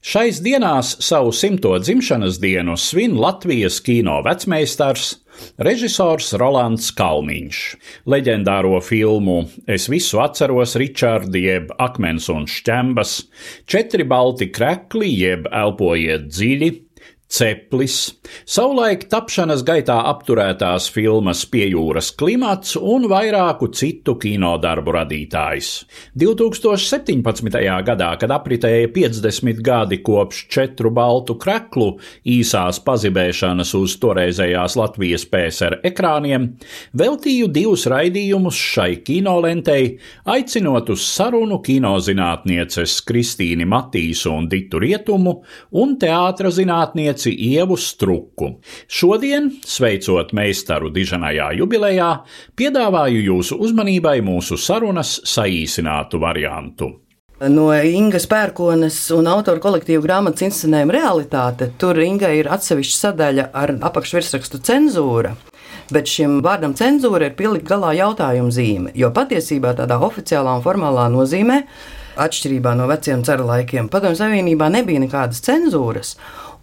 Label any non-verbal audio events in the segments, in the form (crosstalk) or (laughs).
Šais dienās savu simto dzimšanas dienu svin Latvijas kino vecmeistars, režisors Rolands Kalniņš. Leģendāro filmu Es visu atceros Ričārdi jeb Akmens un Šķembas, četri balti krekli jeb Elpojiet dziļi, Ceplis, savulaik tapšanas gaitā apturētās filmas Piejūras klimats un vairāku citu kinodarbu radītājs. 2017. gadā, kad apritēja 50 gadi kopš četru baltu kreklu īsās pazibēšanas uz toreizējās Latvijas PSR ekrāniem, veltīju divus raidījumus šai kinolentei, aicinot uz sarunu kinozinātnieces Kristīni Matīsu un Ditu Rietumu un teātra zinātnieci Ievu Struku. Šodien, sveicot meistaru diženajā jubilejā, piedāvāju jūsu uzmanībai mūsu sarunas saīsinātu variantu. No Ingas pērkones un autora kolektīva grāmatas inscenējuma realitāte. Tur Inga ir atsevišķa sadaļa ar apakšvirsrakstu cenzūra. Bet šim vārdam cenzūra ir pielikt galā jautājuma zīme, jo patiesībā tādā oficiālā un formālā nozīmē, atšķirībā no veciem cara laikiem, Padomju Savienībā nebija nekādas cenzūras.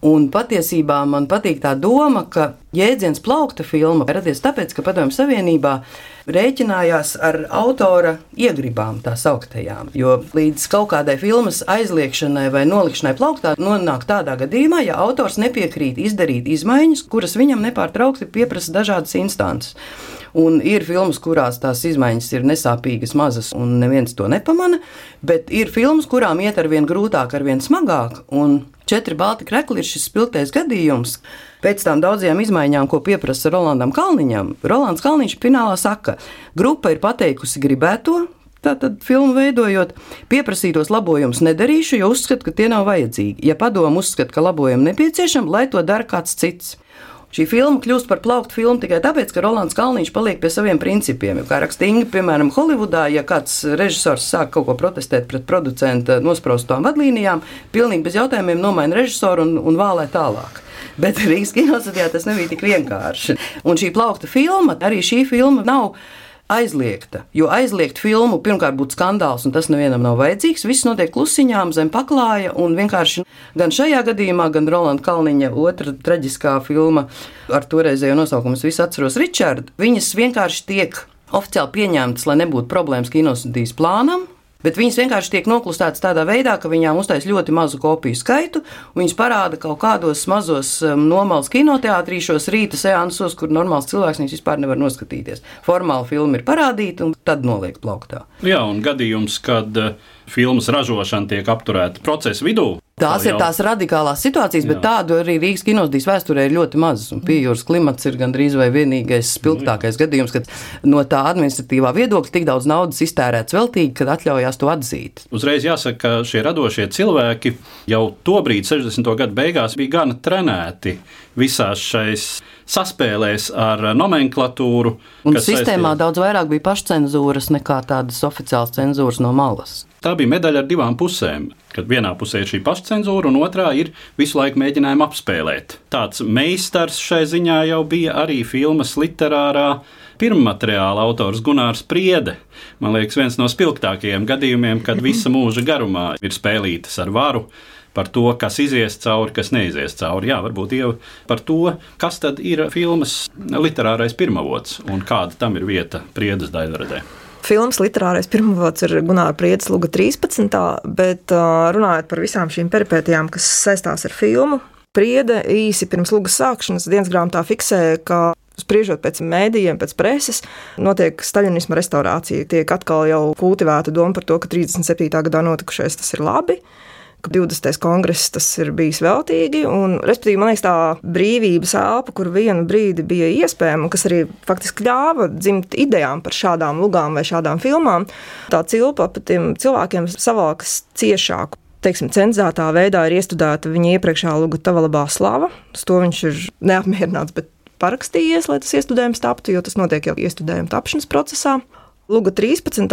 Un patiesībā man patīk tā doma, ka jēdziens plaukta filma radies tāpēc, ka Padomju Savienībā rēķinājās ar autora iegribām, tā sauktajām. Jo līdz kaut kādai filmas aizliekšanai vai nolikšanai plauktā nonāk tādā gadījumā, ja autors nepiekrīt izdarīt izmaiņas, kuras viņam nepārtraukti pieprasa dažādas instances. Un ir filmas, kurās tās izmaiņas ir nesāpīgas, mazas, un neviens to nepamana, bet ir filmas, kurām iet ar vien grūtāk, ar vien smagāk. Un četri balti krekli ir šis spilgtais gadījums. Pēc tam daudzajām izmaiņām, ko pieprasa Rolandam Kalniņam, Rolands Kalniņš finālā saka, grupa ir pateikusi gribēto. Tātad, filmu veidojot, pieprasītos labojumus nedarīšu, jo uzskatu, ka tie nav vajadzīgi. Ja padomu uzskata, ka labojumi nepieciešami, lai to dara kāds cits. Šī filma kļūst par plauktu filmu tikai tāpēc, ka Rolands Kalniņš paliek pie saviem principiem. Kā rakstīja, piemēram, Holivudā, ja kāds režisors sāk kaut ko protestēt pret producenta nospraustām vadlīnijām, pilnīgi bez jautājumiem nomaina režisoru un, un vālē tālāk. Bet (laughs) Rīgas kinostudijā tas nebija tik vienkārši. Un šī plaukta filma, arī šī filma nav aizliegta. Jo aizliegt filmu pirmkārt būtu skandāls, un tas nevienam nav vajadzīgs. Viss notiek klusiņām, zem paklāja, un vienkārši gan šajā gadījumā, gan Rolanda Kalniņa otra traģiskā filma ar toreizējo nosaukumu, es visu atceros Richard, viņas vienkārši tiek oficiāli pieņemtas, lai nebūtu problēmas kinostudijas plānam, Bet viņas vienkārši tiek noklusētas tādā veidā, ka viņām uztais ļoti mazu kopiju skaitu, viņas parāda kaut kādos mazos um, nomalas kinoteātrīšos, rīta seansos, kur normāls cilvēks viņus vispār nevar noskatīties. Formāli filma ir parādīta, un tad noliek plauktā. Jā, un gadījums, kad uh, filmas ražošana tiek apturēta procesa vidū. Tās ir tās radikālās situācijas, bet Jā. tādu arī Rīgas kinostudijas vēsturē ir ļoti maz. Pījūras klimats ir gandrīz vai vienīgais spilgtākais gadījums, kad no tā administratīvā viedokļa tik daudz naudas iztērēts veltīgi, kad atļaujās to atzīt. Uzreiz jāsaka, ka šie radošie cilvēki jau tobrīd, 60. gadu beigās, bija gana trenēti visās šais saspēlēs ar nomenklatūru. Un sistēmā saistīja... daudz vairāk bija pašcensūras nekā tādas oficiālas cenzūras no malas. Tā bija medaļa ar divām pusēm. Kad vienā pusē ir šī pašcensūra, un otrā ir visu laiku mēģinājumi apspēlēt. Tāds meistars šai ziņā jau bija arī filmas literārā pirmmateriāla autors Gunārs Priede. Man liekas, viens no spilgtākajiem gadījumiem, kad visa mūža garumā ir spēlītas ar varu par to, kas izies cauri, kas neizies cauri. Jā, varbūt jau par to, kas tad ir filmas literārais pirmavots un kāda tam ir vieta priedes daļradē. Filmas literārais pirmavots ir Gunāra Priedes Luga 13. Bet runājot par visām šīm peripētijām, kas saistās ar filmu, Priede īsi pirms Lugas sākšanas dienas grāmatā fiksēja, ka Spriežot pēc mēdījiem, pēc preses, notiek staļinisma restaurācija. Tiek atkal jau kultivēta doma par to, ka 37. gadā notikušais tas ir labi. Ka 20. kongress tas ir bijis veltīgi. Un, respektīvi, man liekas, tā brīvības elpa, kur vienu brīdi bija iespējama, kas arī faktiski ļāva dzimt idejām par šādām lugām vai šādām filmām, tā cilpa pa tiem cilvēkiem savākas ciešāk. Teiksim, cenzētā veidā ir iestudēta viņa iepriekšējā luga Tavalabā slava. Uz to viņš ir neapmierināts, bet parakstījies, lai tas iestudējums taptu, jo tas notiek jau iestudējuma tapšanas procesā. Luga 13.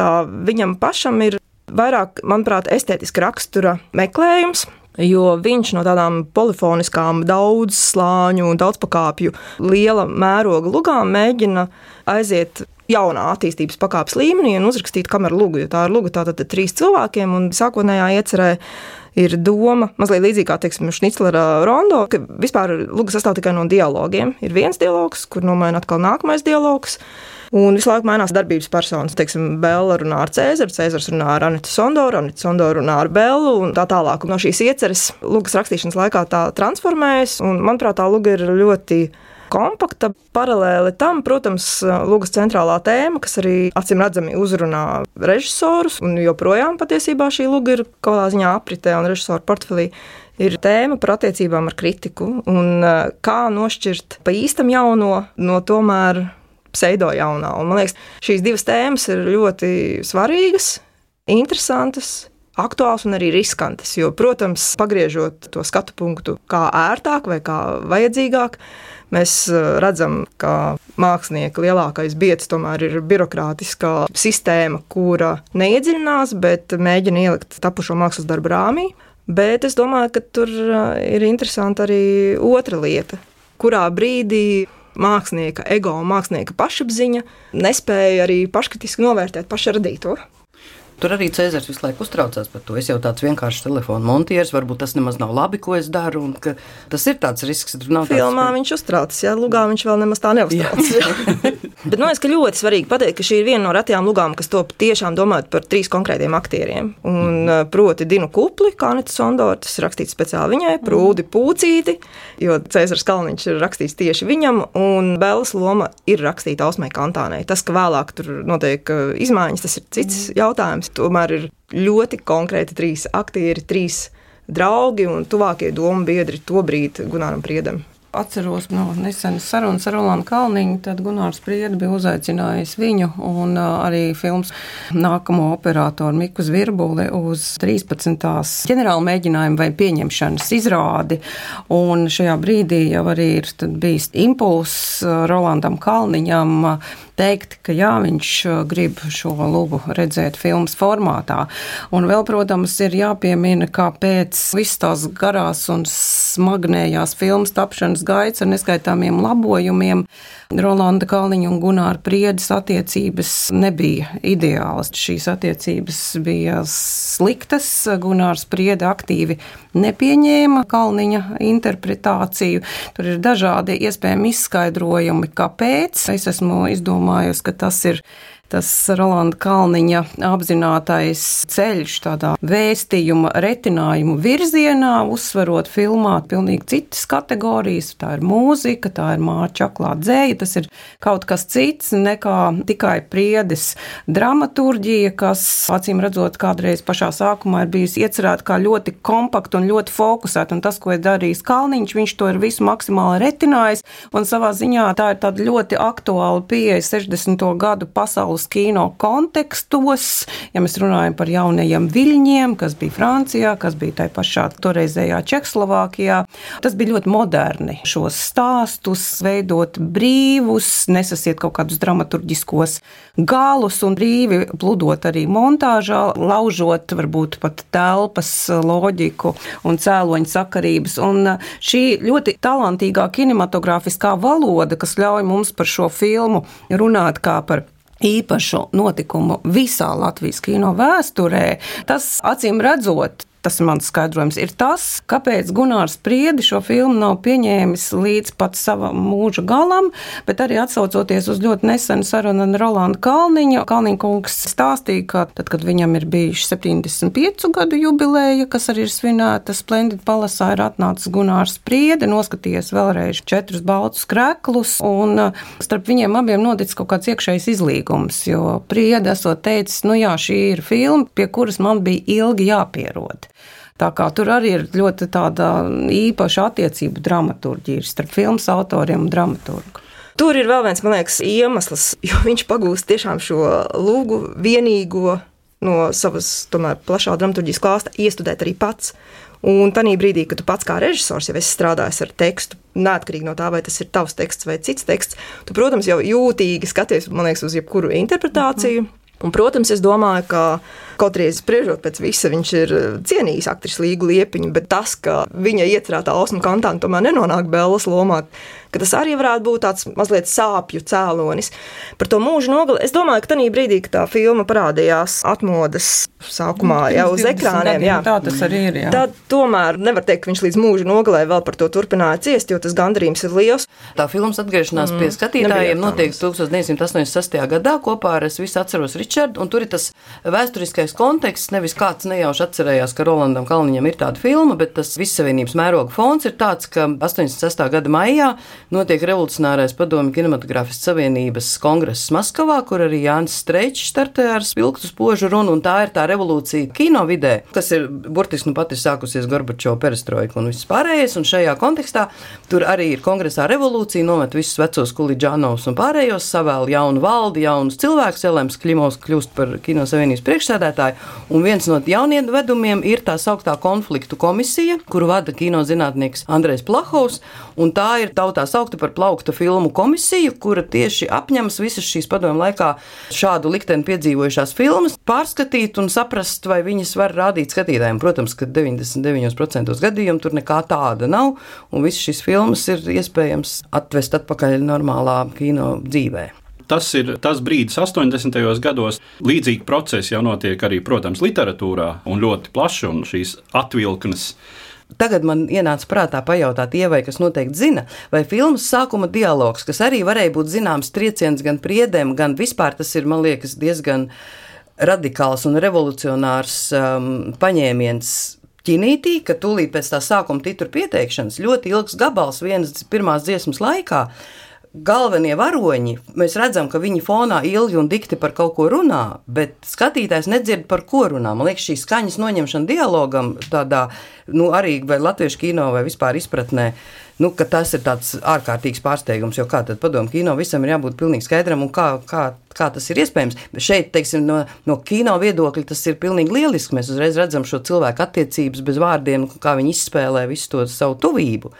viņam pašam ir vairāk, manuprāt, estētiska rakstura meklējums. Jo viņš no tādām polifoniskām, daudz slāņu un daudzpakāpju, liela mēroga lugām mēģina aiziet jaunā attīstības pakāpes līmenī un uzrakstīt kameru lugu. Tā ir luga tātad trīs cilvēkiem, un sākotnējā iecerē ir doma, mazliet līdzīga kā teiksim, Šniclera rondo, ka vispār luga sastāv tikai no dialogiem. Ir viens dialogs, kur nomaina atkal nākamais dialogs. Un visu laiku mainās darbības personas. Teiksim, Bela runā ar Cēzaru, Cēzars runā ar Anitu Sondoru, Anita Sondoru runā ar Belu un tā tālāk. Un no šīs ieceres lugas rakstīšanas laikā tā transformējas, un manuprāt, tā luga ir ļoti kompakta. Paralēli tam, protams, Lūgas centrālā tēma, kas arī acīm redzami uzrunā režisorus, un joprojām patiesībā šī luga ir kaut kādā ziņā apritē un režisoru portfelī. Ir tēma par attiecībām ar kritiku un kā nošķirt pa īstam jauno no tomēr pseido jaunā. Un, man liekas, šīs divas tēmas ir ļoti svarīgas, interesantas. Aktuāls un arī riskantas, jo, protams, pagriežot to skatu punktu kā ērtāk vai kā vajadzīgāk, mēs eh, redzam, ka mākslinieka lielākais biedrs tomēr ir birokrātiskā sistēma, kura neiedziļinās, bet mēģina ielikt tapušo mākslas darbu rāmī. Bet es domāju, ka tur eh, ir interesanti arī otra lieta, kurā brīdī mākslinieka ego un mākslinieka pašapziņa nespēja arī paškritiski novērtēt pašradīto. Tur arī Cēzars visu laiku uztraucās par to. Es jau tāds vienkāršs telefona montieris, varbūt tas nemaz nav labi, ko es daru. Tas ir tāds risks, ka nav. Filmā tāds... viņš uztraucas, ja lugā viņš vēl nemaz tā neuztraucas. (laughs) Bet man liekas, ka ļoti svarīgi pateikt, ka šī ir viena no retajām lugām, kas top tiešām domājot par trīs konkrētiem aktieriem. Un, mm. Proti, Dinu Kupli, kā Anita Sondora, tas ir rakstīts speciāli viņai, Prūdi Pūcīti, jo Cēzars Kalniņš ir rakstīts tieši viņam, un Bēlas loma ir rakstīta Ausmai Kantānei. Tas, ka vēlāk tur notiek izmaiņas, tas ir cits mm. jautājums tomēr ir ļoti konkrēti trīs aktieri, trīs draugi un tuvākie domu biedri tobrīd Gunāram Priedam atceros no nesenas sarunas ar Rolandu Kalniņu, tad Gunārs Priedi bija uzaicinājis viņu un arī filmas nākamo operatoru Miku Zvirbuli uz 13. ģenerāla mēģinājumu vai pieņemšanas izrādi. Un šajā brīdī jau arī ir bijis impulss Rolandam Kalniņam teikt, ka jā, viņš grib šo lugu redzēt filmas formātā. Un vēl, protams, ir jāpiemina, ka pēc visas tās garās un smagnējās filmas tapšanas gaitas ar neskaitāmiem labojumiem, Rolanda Kalniņa un Gunāra Priedes attiecības nebija ideālas. Šīs attiecības bija sliktas. Gunārs Priede aktīvi nepieņēma Kalniņa interpretāciju. Tur ir dažādi iespējami izskaidrojumi, kāpēc. Es esmu izdomājusi, ka tas ir tas Rolanda Kalniņa apzinātais ceļš tādā vēstījuma retinājumu virzienā, uzsverot filmā pilnīgi citas kategorijas. Tā ir mūzika, tā ir mārķa aklā dzēja, tas ir kaut kas cits nekā tikai priedes dramaturģija, kas, acīm redzot, kādreiz pašā sākumā ir bijusi iecerēta kā ļoti kompakta un ļoti fokusēta, un tas, ko ir darījis Kalniņš, viņš to ir visu maksimāli retinājis, un savā ziņā tā ir tāda ļoti aktuāla pieeja 60. gadu pasaules pasaules kino kontekstos, ja mēs runājam par jaunajiem viļņiem, kas bija Francijā, kas bija tai pašā toreizējā Čehoslovākijā. Tas bija ļoti moderni šos stāstus veidot brīvus, nesasiet kaut kādus dramaturgiskos galus un brīvi pludot arī montāžā, laužot varbūt pat telpas loģiku un cēloņu sakarības. Un šī ļoti talantīgā kinematogrāfiskā valoda, kas ļauj mums par šo filmu runāt kā par īpašu notikumu visā Latvijas kino vēsturē, tas acīm redzot, tas ir mans skaidrojums, ir tas, kāpēc Gunārs Priedi šo filmu nav pieņēmis līdz pat savam mūža galam, bet arī atsaucoties uz ļoti nesenu sarunu ar Rolandu Kalniņu. Kalniņa kungs stāstīja, ka tad, kad viņam ir bijuši 75 gadu jubileja, kas arī ir svinēta Splendid palasā, ir atnācis Gunārs Priedi, noskatījies vēlreiz četrus baltus kreklus, un uh, starp viņiem abiem noticis kaut kāds iekšējs izlīgums, jo Priedi esot teicis, nu jā, šī ir filma, pie kuras man bija ilgi jāpierod. Tā kā tur arī ir ļoti tāda īpaša attiecība dramaturģija starp filmas autoriem un dramaturgu. Tur ir vēl viens, man liekas, iemesls, (laughs) jo viņš pagūst tiešām šo lūgu vienīgo no savas tomēr, plašā dramaturgijas klāsta iestudēt arī pats. Un tajā brīdī, kad tu pats kā režisors jau esi strādājis ar tekstu, neatkarīgi no tā, vai tas ir tavs teksts vai cits teksts, tu, protams, jau jūtīgi skaties liekas, uz jebkuru interpretāciju. Mm -hmm. Un, protams, es domāju, ka kaut arī spriežot pēc visa, viņš ir cienījis aktrisu Līgu Liepiņu, bet tas, ka viņa iecerētā Osma Kantāna tomēr nenonāk Bellas lomā, ka tas arī varētu būt tāds mazliet sāpju cēlonis. Par to mūža nogali es domāju, ka tajā brīdī, kad tā filma parādījās atmodas sākumā nu, jau uz ekrāniem, jā, tā tas arī ir. Jā. Tad tomēr nevar teikt, ka viņš līdz mūža nogalē vēl par to turpināja ciest, jo tas gandarījums ir liels. Tā filmas atgriešanās mm, pie skatītājiem notiek 1986. gadā kopā ar es visu atceros Richardu, un tur ir tas vēsturiskais konteksts, nevis kāds nejauši atcerējās, ka Rolandam Kalniņam ir tāda filma, bet tas vissavienības mēroga fons ir tāds, ka 86. gada maijā notiek revolucionārais padomju kinematogrāfistu savienības kongress Maskavā, kur arī Jānis Streičs startē ar spilgtu spožu runu, un tā ir tā revolūcija kino vidē, kas ir burtiski nu pat ir sākusies Gorbačova perestroika un viss pārējais, un šajā kontekstā tur arī ir kongresā revolūcija, nomet visus vecos kuliģānos un pārējos, savēl jaunu valdi, jaunus cilvēkus, Elēms Klimovs kļūst par kino savienības priekšsēdētāju, un viens no jauniem vedumiem ir tā sauktā konfliktu komisija, kuru vada kino zinātnieks Andrejs Plahovs, un tā ir tautā saukta par plaukta filmu komisiju, kura tieši apņemas visas šīs padomu laikā šādu likteni piedzīvojušās filmas, pārskatīt un saprast, vai viņas var rādīt skatītājiem. Protams, ka 99% gadījumu tur nekā tāda nav, un visas šīs filmas ir iespējams atvest atpakaļ normālā kino dzīvē. Tas ir tas brīdis, 80. gados. Līdzīgi procesi jau notiek arī, protams, literatūrā, un ļoti plaši, un šīs atvilknes Tagad man ienāca prātā pajautāt Ievai, kas noteikti zina, vai filmas sākuma dialogs, kas arī varēja būt zināms trieciens gan priedēm, gan vispār tas ir, man liekas, diezgan radikāls un revolucionārs um, paņēmiens ķinītī, ka tūlīt pēc tā sākuma titru pieteikšanas ļoti ilgs gabals vienas pirmās dziesmas laikā galvenie varoņi, mēs redzam, ka viņi fonā ilgi un dikti par kaut ko runā, bet skatītājs nedzird, par ko runā. Man liekas, šī skaņas noņemšana dialogam, tādā nu, arī latviešu kino vai vispār izpratnē. Nu, tas ir tāds ārkārtīgs pārsteigums, jo kā tad padomu kino visam ir jābūt pilnīgi skaidram un kā, kā, kā tas ir iespējams. Šeit, teiksim, no, no kino viedokļa tas ir pilnīgi lieliski. Mēs uzreiz redzam šo cilvēku attiecības bez vārdiem, kā viņi izspēlē visu to savu tuvību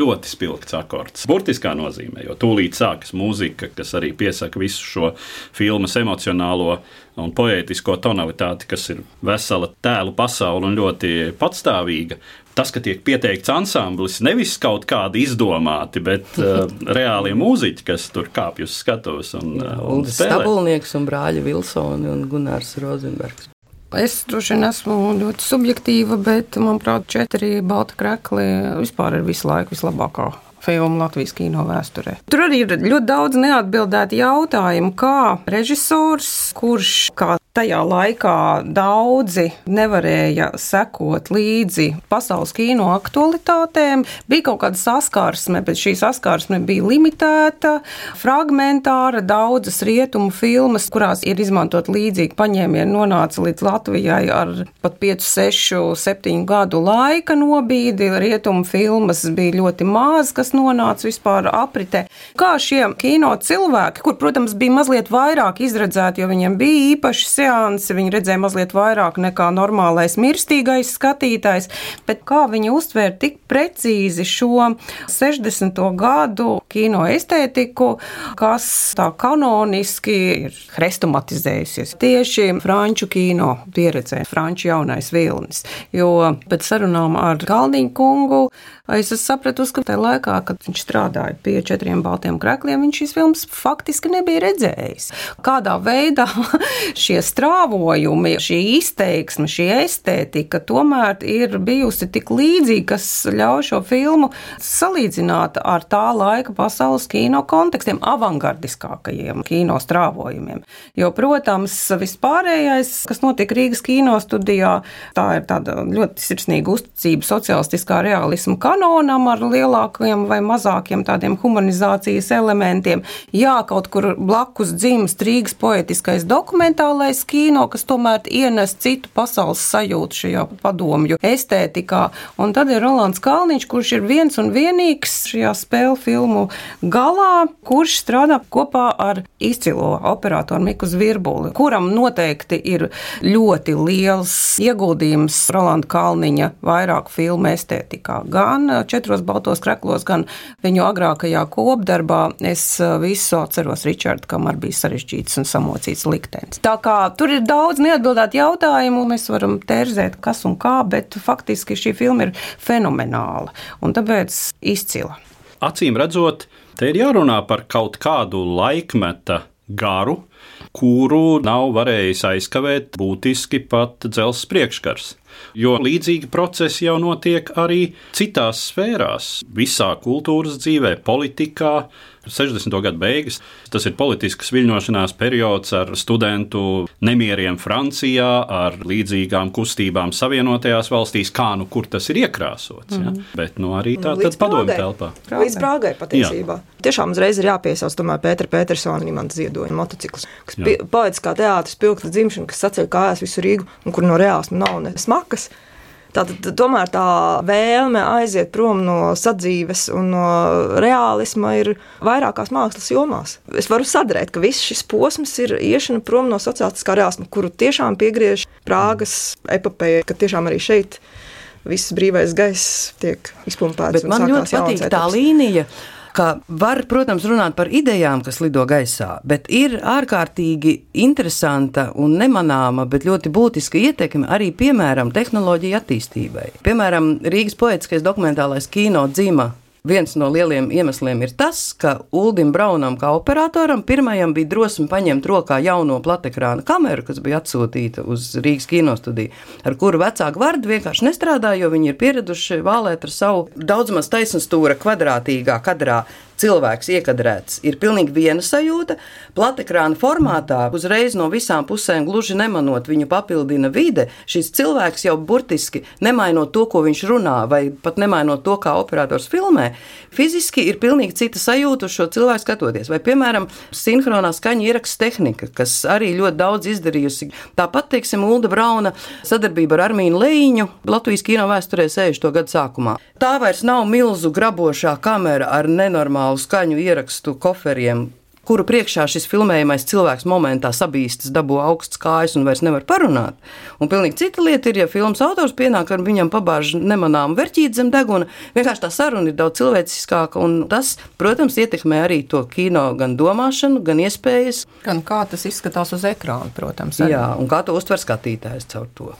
ļoti spilgts akords. Burtiskā nozīmē, jo tūlīt sākas mūzika, kas arī piesaka visu šo filmas emocionālo un poētisko tonalitāti, kas ir vesela tēlu pasaule un ļoti patstāvīga. Tas, ka tiek pieteikts ansamblis, nevis kaut kādi izdomāti, bet uh, (laughs) reālie mūziķi, kas tur kāpj uz skatuves. Un, uh, un, un Stabulnieks un brāļi Vilsoni un Gunārs Rozenbergs. Es droši vien esmu ļoti subjektīva, bet, manuprāt, četri balti krekli vispār ir visu laiku vislabākā filmu Latvijas kino vēsturē. Tur arī ir ļoti daudz neatbildētu jautājumu, kā režisors, kurš kā tajā laikā daudzi nevarēja sekot līdzi pasaules kino aktualitātēm. Bija kaut kāda saskarsme, bet šī saskarsme bija limitēta, fragmentāra. Daudzas rietumu filmas, kurās ir izmantot līdzīgi paņēmieni, nonāca līdz Latvijai ar pat 5, 6, 7 gadu laika nobīdi. Rietumu filmas bija ļoti maz, kas nonāca vispār apritē. Kā šie kino cilvēki, kur, protams, bija mazliet vairāk izredzēti, jo viņiem bija īpaši seansi, viņi redzēja mazliet vairāk nekā normālais mirstīgais skatītājs, bet kā viņi uztvēra tik precīzi šo 60. gadu kino estētiku, kas tā kanoniski ir hrestomatizējusies tieši franču kino pieredzē, franču jaunais vilnis. Jo pēc sarunām ar Kalniņu kungu es sapratu, ka tajā laikā, kad viņš strādāja pie četriem baltiem krēkliem, viņš šīs filmas faktiski nebija redzējis. Kādā veidā (laughs) šie strāvojumi, šī izteiksme, šī estētika tomēr ir bijusi tik līdzīga, kas ļauj šo filmu salīdzināt ar tā laika pasaules kino kontekstiem, avangardiskākajiem kino strāvojumiem. Jo, protams, vispārējais, kas notiek Rīgas kino studijā, tā ir tāda ļoti sirsnīga uzticība sociālistiskā realisma kanonam ar lielākiem vai mazākiem tādiem humanizācijas elementiem. Jā, kaut kur blakus dzimst Rīgas poetiskais dokumentālais kino, kas tomēr ienes citu pasaules sajūtu šajā padomju estētikā. Un tad ir Rolands Kalniņš, kurš ir viens un vienīgs šajā spēļu filmu galā, kurš strādā kopā ar izcilo operatoru Miku Zvirbuli, kuram noteikti ir ļoti liels ieguldījums Rolanda Kalniņa vairāku filmu estētikā. Gan četros baltos kreklos, gan viņu agrākajā kopdarbā. Es visu atceros Ričardu, kam arī bija sarežģīts un samocīts liktenis. Tā kā tur ir daudz neatbildētu jautājumu, mēs varam tērzēt, kas un kā, bet faktiski šī filma ir fenomenāla un tāpēc izcila. Acīm redzot, te ir jārunā par kaut kādu laikmeta garu, kuru nav varējis aizkavēt būtiski pat dzelzs priekškars. Jo līdzīgi procesi jau notiek arī citās sfērās, visā kultūras dzīvē, politikā, 60. gadu beigas. Tas ir politisks viļņošanās periods ar studentu nemieriem Francijā, ar līdzīgām kustībām Savienotajās valstīs, kā nu kur tas ir iekrāsots. Mm ja? Bet nu, arī tā tad padomju telpā. Līdz Prāgai patiesībā. Jā. Tiešām uzreiz ir jāpiesauc Pētera Petersona imanta ziedoņa motocikls, kas poetiskā teātris pilkta dzimšana, kas saceļ kājās visu Rīgu un kur no reāls nav ne smakas. Tātad tomēr tā vēlme aiziet prom no sadzīves un no realisma ir vairākās mākslas jomās. Es varu sadrēt, ka viss šis posms ir iešana prom no sociālistiskā realisma, kuru tiešām piegriež Prāgas epopeja, ka tiešām arī šeit viss brīvais gaiss tiek izpumpēts. Bet man ļoti patīk tā līnija ka var, protams, runāt par idejām, kas lido gaisā, bet ir ārkārtīgi interesanta un nemanāma, bet ļoti būtiska ietekme arī, piemēram, tehnoloģiju attīstībai. Piemēram, Rīgas poetiskais dokumentālais kino dzīma Viens no lieliem iemesliem ir tas, ka Uldim Braunam, kā operatoram, pirmajam bija drosme paņemt rokā jauno platekrāna kameru, kas bija atsūtīta uz Rīgas kinostudiju, ar kuru vecāku vārdu vienkārši nestrādāja, jo viņi ir pieraduši vālēt ar savu daudzmaz taisnstūra kvadrātīgā kadrā cilvēks iekadrēts, ir pilnīgi viena sajūta. Platekrāna formātā, uzreiz no visām pusēm, gluži nemanot, viņu papildina vide. Šis cilvēks jau burtiski nemainot to, ko viņš runā, vai pat nemainot to, kā operators filmē, fiziski ir pilnīgi cita sajūta uz šo cilvēku skatoties. Vai, piemēram, sinhronā skaņa ieraksts tehnika, kas arī ļoti daudz izdarījusi. Tāpat, teiksim, Ulda Brauna sadarbība ar Armīnu Leīņu Latvijas kino vēsturē 60. gadu sākumā. Tā vairs nav milzu grabošā kamera ar nenormālu oriģinālu skaņu ierakstu koferiem, kuru priekšā šis filmējamais cilvēks momentā sabīstas, dabū augsts kājas un vairs nevar parunāt. Un pilnīgi cita lieta ir, ja filmas autors pienāk ar viņam pabāž nemanāmu verķīti zem deguna, vienkārši tā saruna ir daudz cilvēciskāka, un tas, protams, ietekmē arī to kino gan domāšanu, gan iespējas. Gan kā tas izskatās uz ekrāna, protams. Arī. Jā, un kā to uztver skatītājs caur to.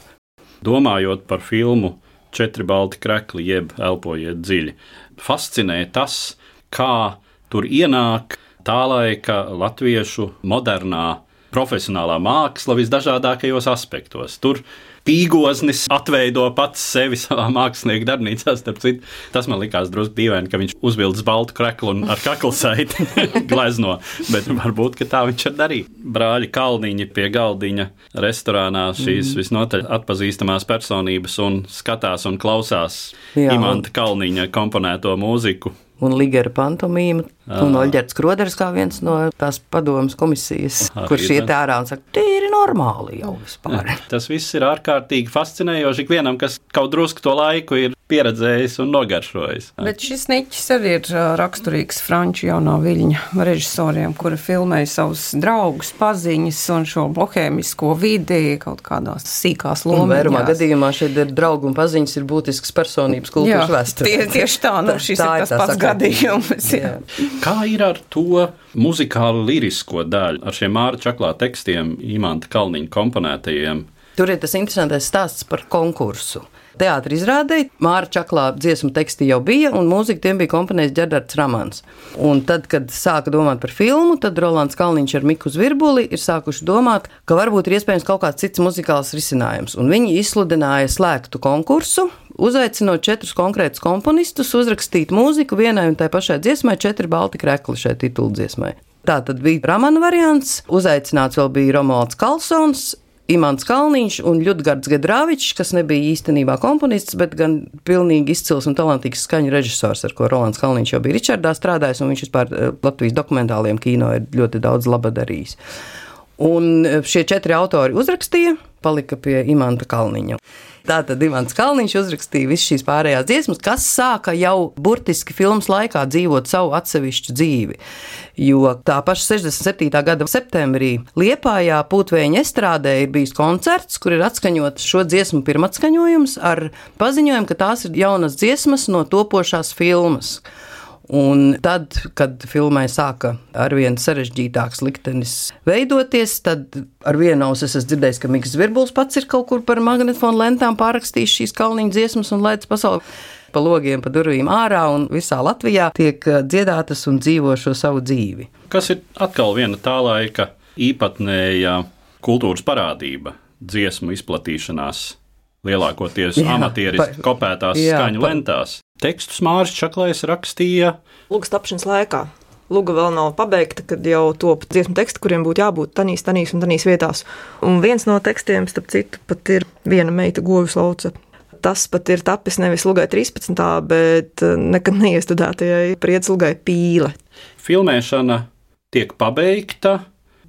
Domājot par filmu Četri balti krekli, jeb elpojiet dziļi, fascinē tas, kā tur ienāk tā laika latviešu modernā profesionālā māksla visdažādākajos aspektos. Tur pīgoznis atveido pats sevi savā mākslinieka darbnīcā. Citu, tas man likās drusku dīvaini, ka viņš uzvilcis baltu kreklu un ar kaklu saiti (laughs) glezno, bet varbūt tā viņš ir darījis. Brāļi Kalniņi pie galdiņa restorānā šīs mm. visnotaļ atpazīstamās personības un skatās un klausās Jā. Imanta Kalniņa komponēto mūziku un Ligera pantomīma, un Oļģerts Kroders kā viens no tās padomas komisijas, Arī, kurš iet ārā un saka, tīri normāli jau vispār. (laughs) Tas viss ir ārkārtīgi fascinējoši ikvienam, kas kaut drusku to laiku ir pieredzējis un nogaršojis. Bet šis niķis arī ir raksturīgs franču jaunā viļņa režisoriem, kuri filmēja savus draugus, paziņas un šo bohēmisko vidi kaut kādās sīkās lomās. Vairumā gadījumā šeit ir draugi un paziņas ir būtisks personības kultūras vēsture. Tie, tieši tā, nu šis tā ir tas pats sakā. gadījums. Jā. Kā ir ar to muzikālu lirisko daļu, ar šiem Māra Čaklā tekstiem, Imanta Kalniņa komponētajiem? Tur ir tas interesantais stāsts par konkursu teātris izrādēji. Māra Čaklā dziesmu teksti jau bija, un mūziku tiem bija komponējis Džerdards Ramans. Un tad, kad sāka domāt par filmu, tad Rolands Kalniņš ar Miku Zvirbuli ir sākuši domāt, ka varbūt ir iespējams kaut kāds cits muzikāls risinājums. Un viņi izsludināja slēgtu konkursu, uzaicinot četrus konkrētus komponistus, uzrakstīt mūziku vienai un tai pašai dziesmai, četri balti krekli šai tituldziesmai. Tā tad bija Ramana variants, uzaicināts vēl bija Romualds Kalsons, Imants Kalniņš un Ļudgards Gedrāvičs, kas nebija īstenībā komponists, bet gan pilnīgi izcils un talantīgs skaņu režisors, ar ko Rolands Kalniņš jau bija Ričardā strādājis, un viņš vispār eh, Latvijas dokumentāliem kino ir ļoti daudz laba darījis. Un eh, šie četri autori uzrakstīja, palika pie Imanta Kalniņa. Tātad Imants Kalniņš uzrakstīja visas šīs pārējās dziesmas, kas sāka jau burtiski filmas laikā dzīvot savu atsevišķu dzīvi. Jo tā paša 67. gada septembrī Liepājā Pūtvēņa estrādē ir bijis koncerts, kur ir atskaņots šo dziesmu pirmatskaņojums ar paziņojumu, ka tās ir jaunas dziesmas no topošās filmas. Un tad, kad filmai sāka arvien sarežģītāks liktenis veidoties, tad ar vienu ausu es esmu dzirdējis, ka Mikls Zvirbuls pats ir kaut kur par magnetofonu lentām pārrakstījis šīs kalniņa dziesmas un laicis pasauli pa logiem, pa durvīm ārā un visā Latvijā tiek uh, dziedātas un dzīvo šo savu dzīvi. Kas ir atkal viena tā laika īpatnēja kultūras parādība, dziesmu izplatīšanās lielākoties pa- kopētās jā, skaņu pa- lentās. Tekstus Mārcis Čaklais rakstīja Lūgas tapšanas laikā. Luga vēl nav pabeigta, kad jau top dziesmu teksti, kuriem būtu jābūt tanīs, tanīs un tanīs vietās. Un viens no tekstiem, starp citu, pat ir viena meita govis lauce. Tas pat ir tapis nevis Lugai 13. bet eh, nekad neiestudētajai prieclugai pīle. filmēšana tiek pabeigta,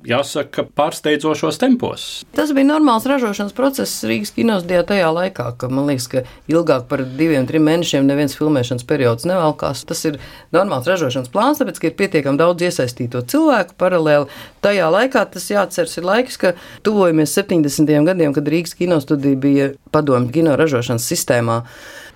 jāsaka, pārsteidzošos tempos. Tas bija normāls ražošanas process Rīgas kinostudijā tajā laikā, ka man liekas, ka ilgāk par diviem, trim mēnešiem neviens filmēšanas periods nevelkās. Tas ir normāls ražošanas plāns, tāpēc, ka ir pietiekami daudz iesaistīto cilvēku paralēli. Tajā laikā tas jāatceras ir laiks, ka tuvojamies 70. gadiem, kad Rīgas kinostudija bija padomju kino ražošanas sistēmā.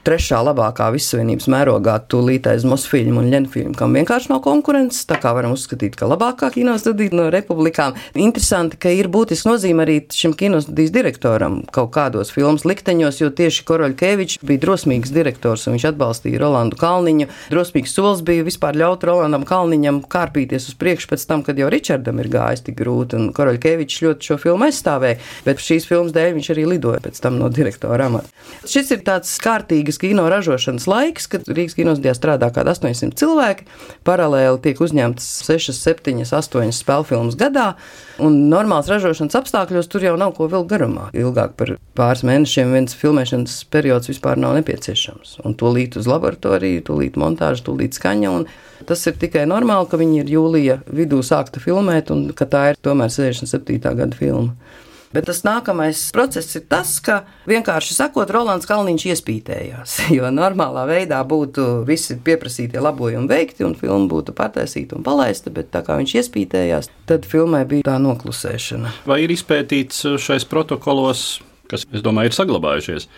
Trešā labākā vissavienības mērogā tūlītais Mosfilmu un Lenfilmu, kam vienkārši nav konkurences. Tā kā varam uzskatīt, ka labākā kinostudija no republikām. Interesanti, ka ir būtiski nozīme arī šim kinostudijas direktoram kaut kādos filmas likteņos, jo tieši Koroļkevičs bija drosmīgs direktors un viņš atbalstīja Rolandu Kalniņu. Drosmīgs solis bija vispār ļaut Rolandam Kalniņam kārpīties uz priekšu pēc tam, kad jau Ričardam ir gājis tik grūti, un Koroļkevičs ļoti šo filmu aizstāvēja, bet šīs filmas dēļ viņš arī lidoja pēc tam no direktora amata. Šis ir tāds kārtīgs kino ražošanas laiks, kad Rīgas kinostudijā strādā kaut kādi 800 cilvēki. Paralēli tiek uzņemtas 6, 7, 8 spēļu filmas gadā, un normāls ražošanas apstākļos tur jau nav ko vilkt garumā. Ilgāk par pāris mēnešiem viens filmēšanas periods vispār nav nepieciešams. Un to līdz uz laboratoriju, to līdz montāžu, to līdz skaņa. Tas ir tikai normāli, ka viņi ir jūlija vidū sākta filmēt, un ka tā ir tomēr 67. gada filma. Bet tas nākamais process ir tas, ka vienkārši sakot, Rolands Kalniņš iespītējās. (laughs) Jo normālā veidā būtu visi pieprasītie labojumi veikti un filma būtu pataisīta un palaista, bet tā kā viņš iespītējās, tad filmai bija tā noklusēšana. Vai ir izpētīts šais protokolos, kas, es domāju, ir saglabājušies?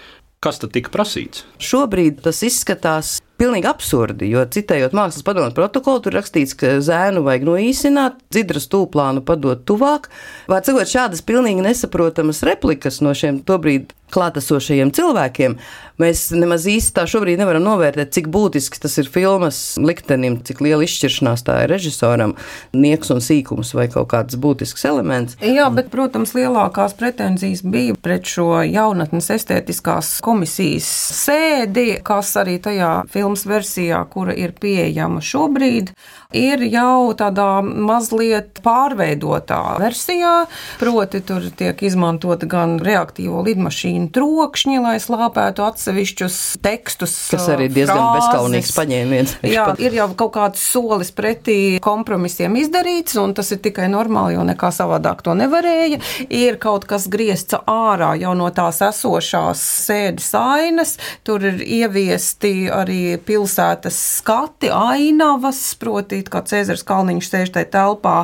Kas tad tika prasīts? Šobrīd tas izskatās pilnīgi absurdi, jo citējot mākslas padomu protokolu, tur rakstīts, ka zēnu vajag noīsināt, dzidras tūplānu padot tuvāk. Vai cikot šādas pilnīgi nesaprotamas replikas no šiem tobrīd klātesošajiem cilvēkiem, mēs nemaz īsti tā šobrīd nevaram novērtēt, cik būtisks tas ir filmas liktenim, cik liela izšķiršanās tā ir režisoram, nieks un sīkums vai kaut kāds būtisks elements. Jā, bet, protams, lielākās pretenzijas bija pret šo jaunatnes estētiskās komisijas sēdi, kas arī tajā filmas versijā, kura ir pieejama šobrīd, ir jau tādā mazliet pārveidotā versijā. Proti, tur tiek izmantota gan reaktīvo lidmašīnu trokšņi, lai slāpētu atsevišķus tekstus. Kas arī diezgan frāzes. bezskaunīgs paņēmiens. (laughs) Jā, ir jau kaut kāds solis pretī kompromisiem izdarīts, un tas ir tikai normāli, jo nekā savādāk to nevarēja. Ir kaut kas griezts ārā jau no tās esošās sēdes ainas, tur ir ieviesti arī pilsētas skati, ainavas, proti, kā Cēzars Kalniņš sēž tajā telpā,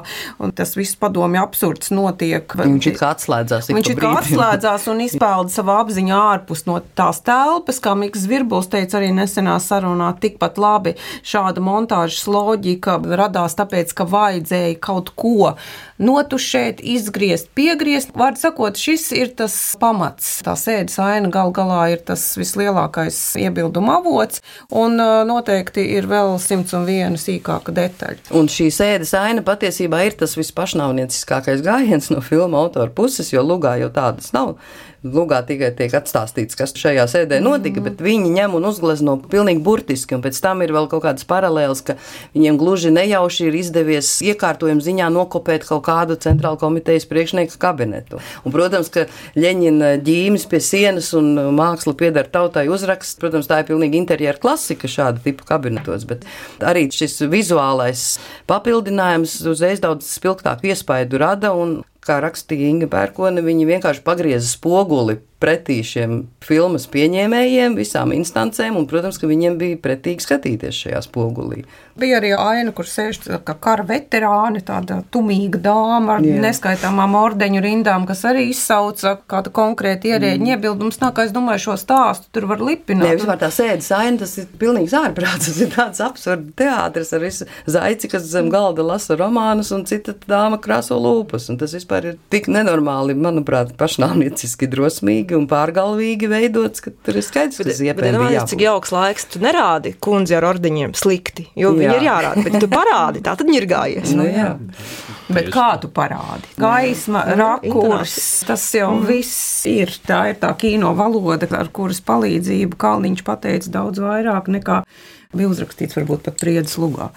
un tas viss padomju absurds notiek. Viņš ir kā atslēdzās. Viņš ir kā atslēdzās un izpelda savu apziņu ārpus no tās telpas, kā Mikls Virbuls teica arī nesenā sarunā, tikpat labi šāda montāžas loģika radās tāpēc, ka vajadzēja kaut ko notušēt, izgriezt, piegriezt. Vārds sakot, šis ir tas pamats. Tā sēdes aina gal galā ir tas vislielākais iebilduma avots, un ā, noteikti ir vēl simts un viena sīkāka detaļa. Un šī sēdes aina patiesībā ir tas vispašnāvnieciskākais gājiens no filmu autora puses, jo lugā jau tādas nav. Lugā tikai tiek atstāstīts, kas šajā sēdē notika, bet viņi ņem un uzglezno pilnīgi burtiski. Un pēc tam ir vēl kaut kādas paralēlas, ka viņiem gluži nejauši ir izdevies iekārtojuma ziņā nokopēt kaut kādu centrālu komitejas priekšnieku kabinetu. Un, protams, ka Ļeņina ģīmis pie sienas un māksla pieder tautai uzraksts. Protams, tā ir pilnīgi interjera klasika šāda tipa kabinetos, bet arī šis vizuālais papildinājums uzreiz daudz spilgtāku iespaidu rada. Un, kā rakstīja Inga Pērkone, viņi vienkārši pagrieza spoguli pretī šiem filmas pieņēmējiem, visām instancēm, un, protams, ka viņiem bija pretīgi skatīties šajā spogulī. Bija arī aina, kur sēž kā kara veterāni, tāda tumīga dāma ar Jā. neskaitāmām ordeņu rindām, kas arī izsauca kādu konkrētu ierēģi mm. iebildumus. Tā kā es domāju, šo stāstu tur var lipināt. Nē, vispār tā sēdes aina, tas ir pilnīgs ārprāts, (laughs) tas ir tāds absurds teātris ar visu zaici, kas zem galda lasa romānus, un cita dāma krāso lūpas, un tas vispār ir tik nenormāli, manuprāt, pašnāvnieciski drosmīgi un pārgalvīgi veidots, ka tur ir skaidrs, ka tas iepēja. Cik jauks laiks tu nerādi kundzi ar ordeņiem slikti, jo jā. viņi ir jārāda, bet tu parādi, tā tad ir gājies. Nu, jā. Bet kā tu parādi? Gaisma, rakurs, tas jau mm. viss ir. Tā ir tā kino valoda, ar kuras palīdzību Kalniņš pateica daudz vairāk nekā bija uzrakstīts varbūt pat priedes lugā.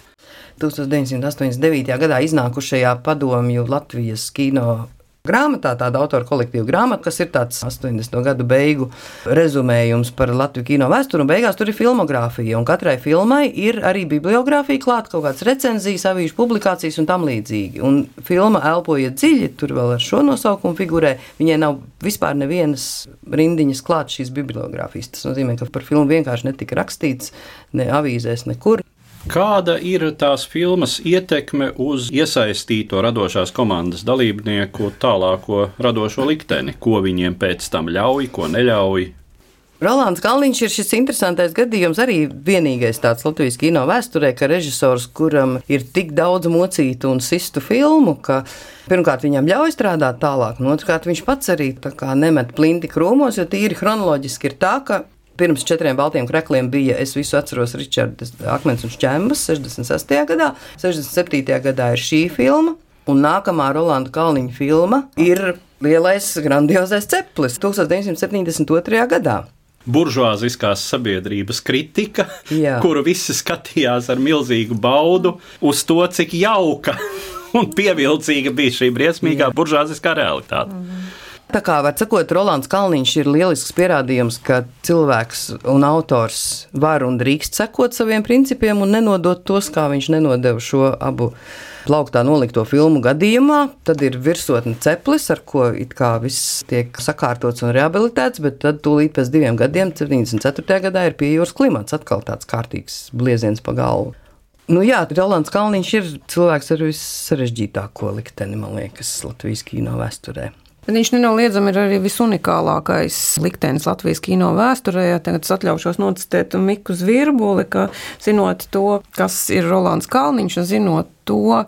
1989. gadā iznākušajā padomju Latvijas kino grāmatā, tāda autora kolektīva grāmata, kas ir tāds 80. gadu beigu rezumējums par Latvijas kino vēsturi. Beigās tur ir filmogrāfija, un katrai filmai ir arī bibliogrāfija klāta, kaut kādas recenzijas, avīžu publikācijas un tam līdzīgi. Un filma Elpojiet dziļi, tur vēl ar šo nosaukumu figurē. Viņai nav vispār nevienas rindiņas klāt šīs bibliogrāfijas. Tas nozīmē, ka par filmu vienkārši netika rakstīts ne avīzēs, nekur. Kāda ir tās filmas ietekme uz iesaistīto radošās komandas dalībnieku tālāko radošo likteni? Ko viņiem pēc tam ļauj, ko neļauj? Rolands Kalniņš ir šis interesantais gadījums, arī vienīgais tāds Latvijas kino vēsturē, ka režisors, kuram ir tik daudz mocītu un sistu filmu, ka pirmkārt viņam ļauj strādāt tālāk, un otrkārt viņš pats arī nemet plinti krūmos, jo tīri chronoloģiski ir tā, ka Pirms četriem baltiem krekliem bija, es visu atceros, Ričards Akmens un Čembas 66. gadā. 67. gadā ir šī filma, un nākamā Rolanda Kalniņa filma ir Lielais grandiozais ceplis 1972. gadā buržuāziskās sabiedrības kritika, Jā. kuru visi skatījās ar milzīgu baudu uz to, cik jauka (laughs) un pievilcīga bija šī briesmīgā buržuāziskā realitāte. Mm. Tā kā var sakot, Rolands Kalniņš ir lielisks pierādījums, ka cilvēks un autors var un drīkst sekot saviem principiem un nenodot tos, kā viņš nenodeva šo abu plauktā nolikto filmu gadījumā. Tad ir virsotne ceplis, ar ko it kā viss tiek sakārtots un rehabilitēts, bet tad tūlīt pēc diviem gadiem, 74. gadā, ir pie jūras klimats atkal tāds kārtīgs blieziens pa galvu. Nu jā, Rolands Kalniņš ir cilvēks ar vissarežģītāko likteni, man liekas, Latvijas kino vēsturē. Bet viņš nenoliedzami ir arī visunikālākais liktenis Latvijas kino vēsturē. Tagad es atļaušos nocitēt Miku Zvirbuli, ka zinot to, kas ir Rolands Kalniņš, un zinot to,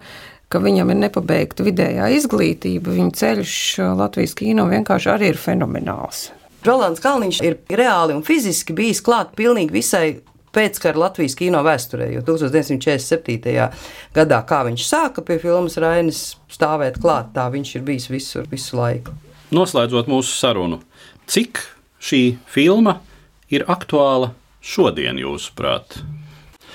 ka viņam ir nepabeigta vidējā izglītība, viņa ceļš Latvijas kino vienkārši arī ir fenomenāls. Rolands Kalniņš ir reāli un fiziski bijis klāt pilnīgi visai pēckara Latvijas kino vēsturē. Jo 1947. gadā, kā viņš sāka pie filmas Rainis stāvēt klāt, tā viņš ir bijis visur, visu laiku. Noslēdzot mūsu sarunu, cik šī filma ir aktuāla šodien, jūsuprāt?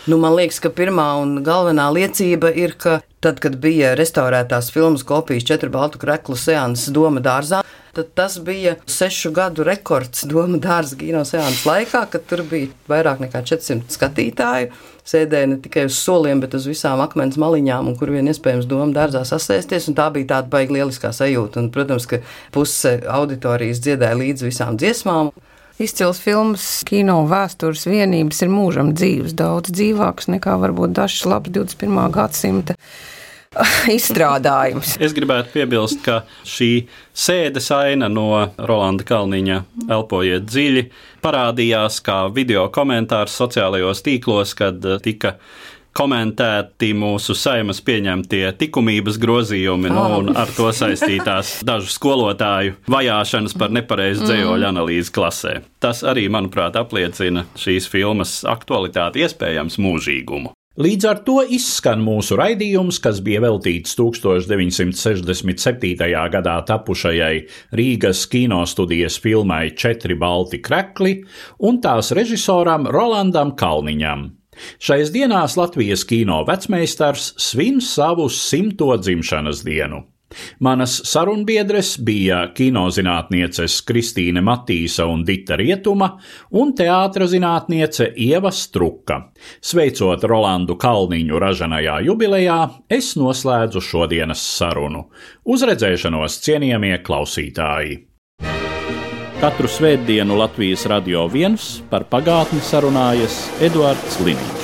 Nu, man liekas, ka pirmā un galvenā liecība ir, ka tad, kad bija restaurētās filmas kopijas četru baltu kreklu seanses Doma dārzā, tad tas bija sešu gadu rekords Doma dārza kino seanses laikā, kad tur bija vairāk nekā 400 skatītāju. Sēdēja ne tikai uz soliem, bet uz visām akmens maliņām, kur vien iespējams doma dārzā sasēsties. Tā bija tāda baigta lieliskā sajūta. Un, protams, ka puse auditorijas dziedāja līdz visām dziesmām. Izcils filmas, kino vēstures vienības ir mūžam dzīves, daudz dzīvāks nekā varbūt dažs labs 21. gadsimta (laughs) izstrādājums. Es gribētu piebilst, ka šī sēdes aina no Rolanda Kalniņa Elpojiet dziļi parādījās kā video komentārs sociālajos tīklos, kad eh, tika komentēti mūsu saimas pieņemtie likumības grozījumi nu, un ar to saistītās dažu skolotāju vajāšanas par nepareizu dzējoļu analīzi klasē. Tas arī, manuprāt, apliecina šīs filmas aktualitāti, iespējams, mūžīgumu. Līdz ar to izskan mūsu raidījums, kas bija veltīts 1967. gadā tapušajai Rīgas kinostudijas filmai Četri balti krekli un tās režisoram Rolandam Kalniņam. Šais dienās Latvijas kino vecmeistars svin savu simto dzimšanas dienu. Manas sarunbiedres bija kinozinātnieces Kristīne Matīsa un Dita Rietuma un teātra zinātniece Ieva Struka. Sveicot Rolandu Kalniņu ražanajā jubilejā, es noslēdzu šodienas sarunu. Uz redzēšanos, cienījamie klausītāji! Katru svētdienu Latvijas radio viens par pagātni sarunājas Eduards Liniņš.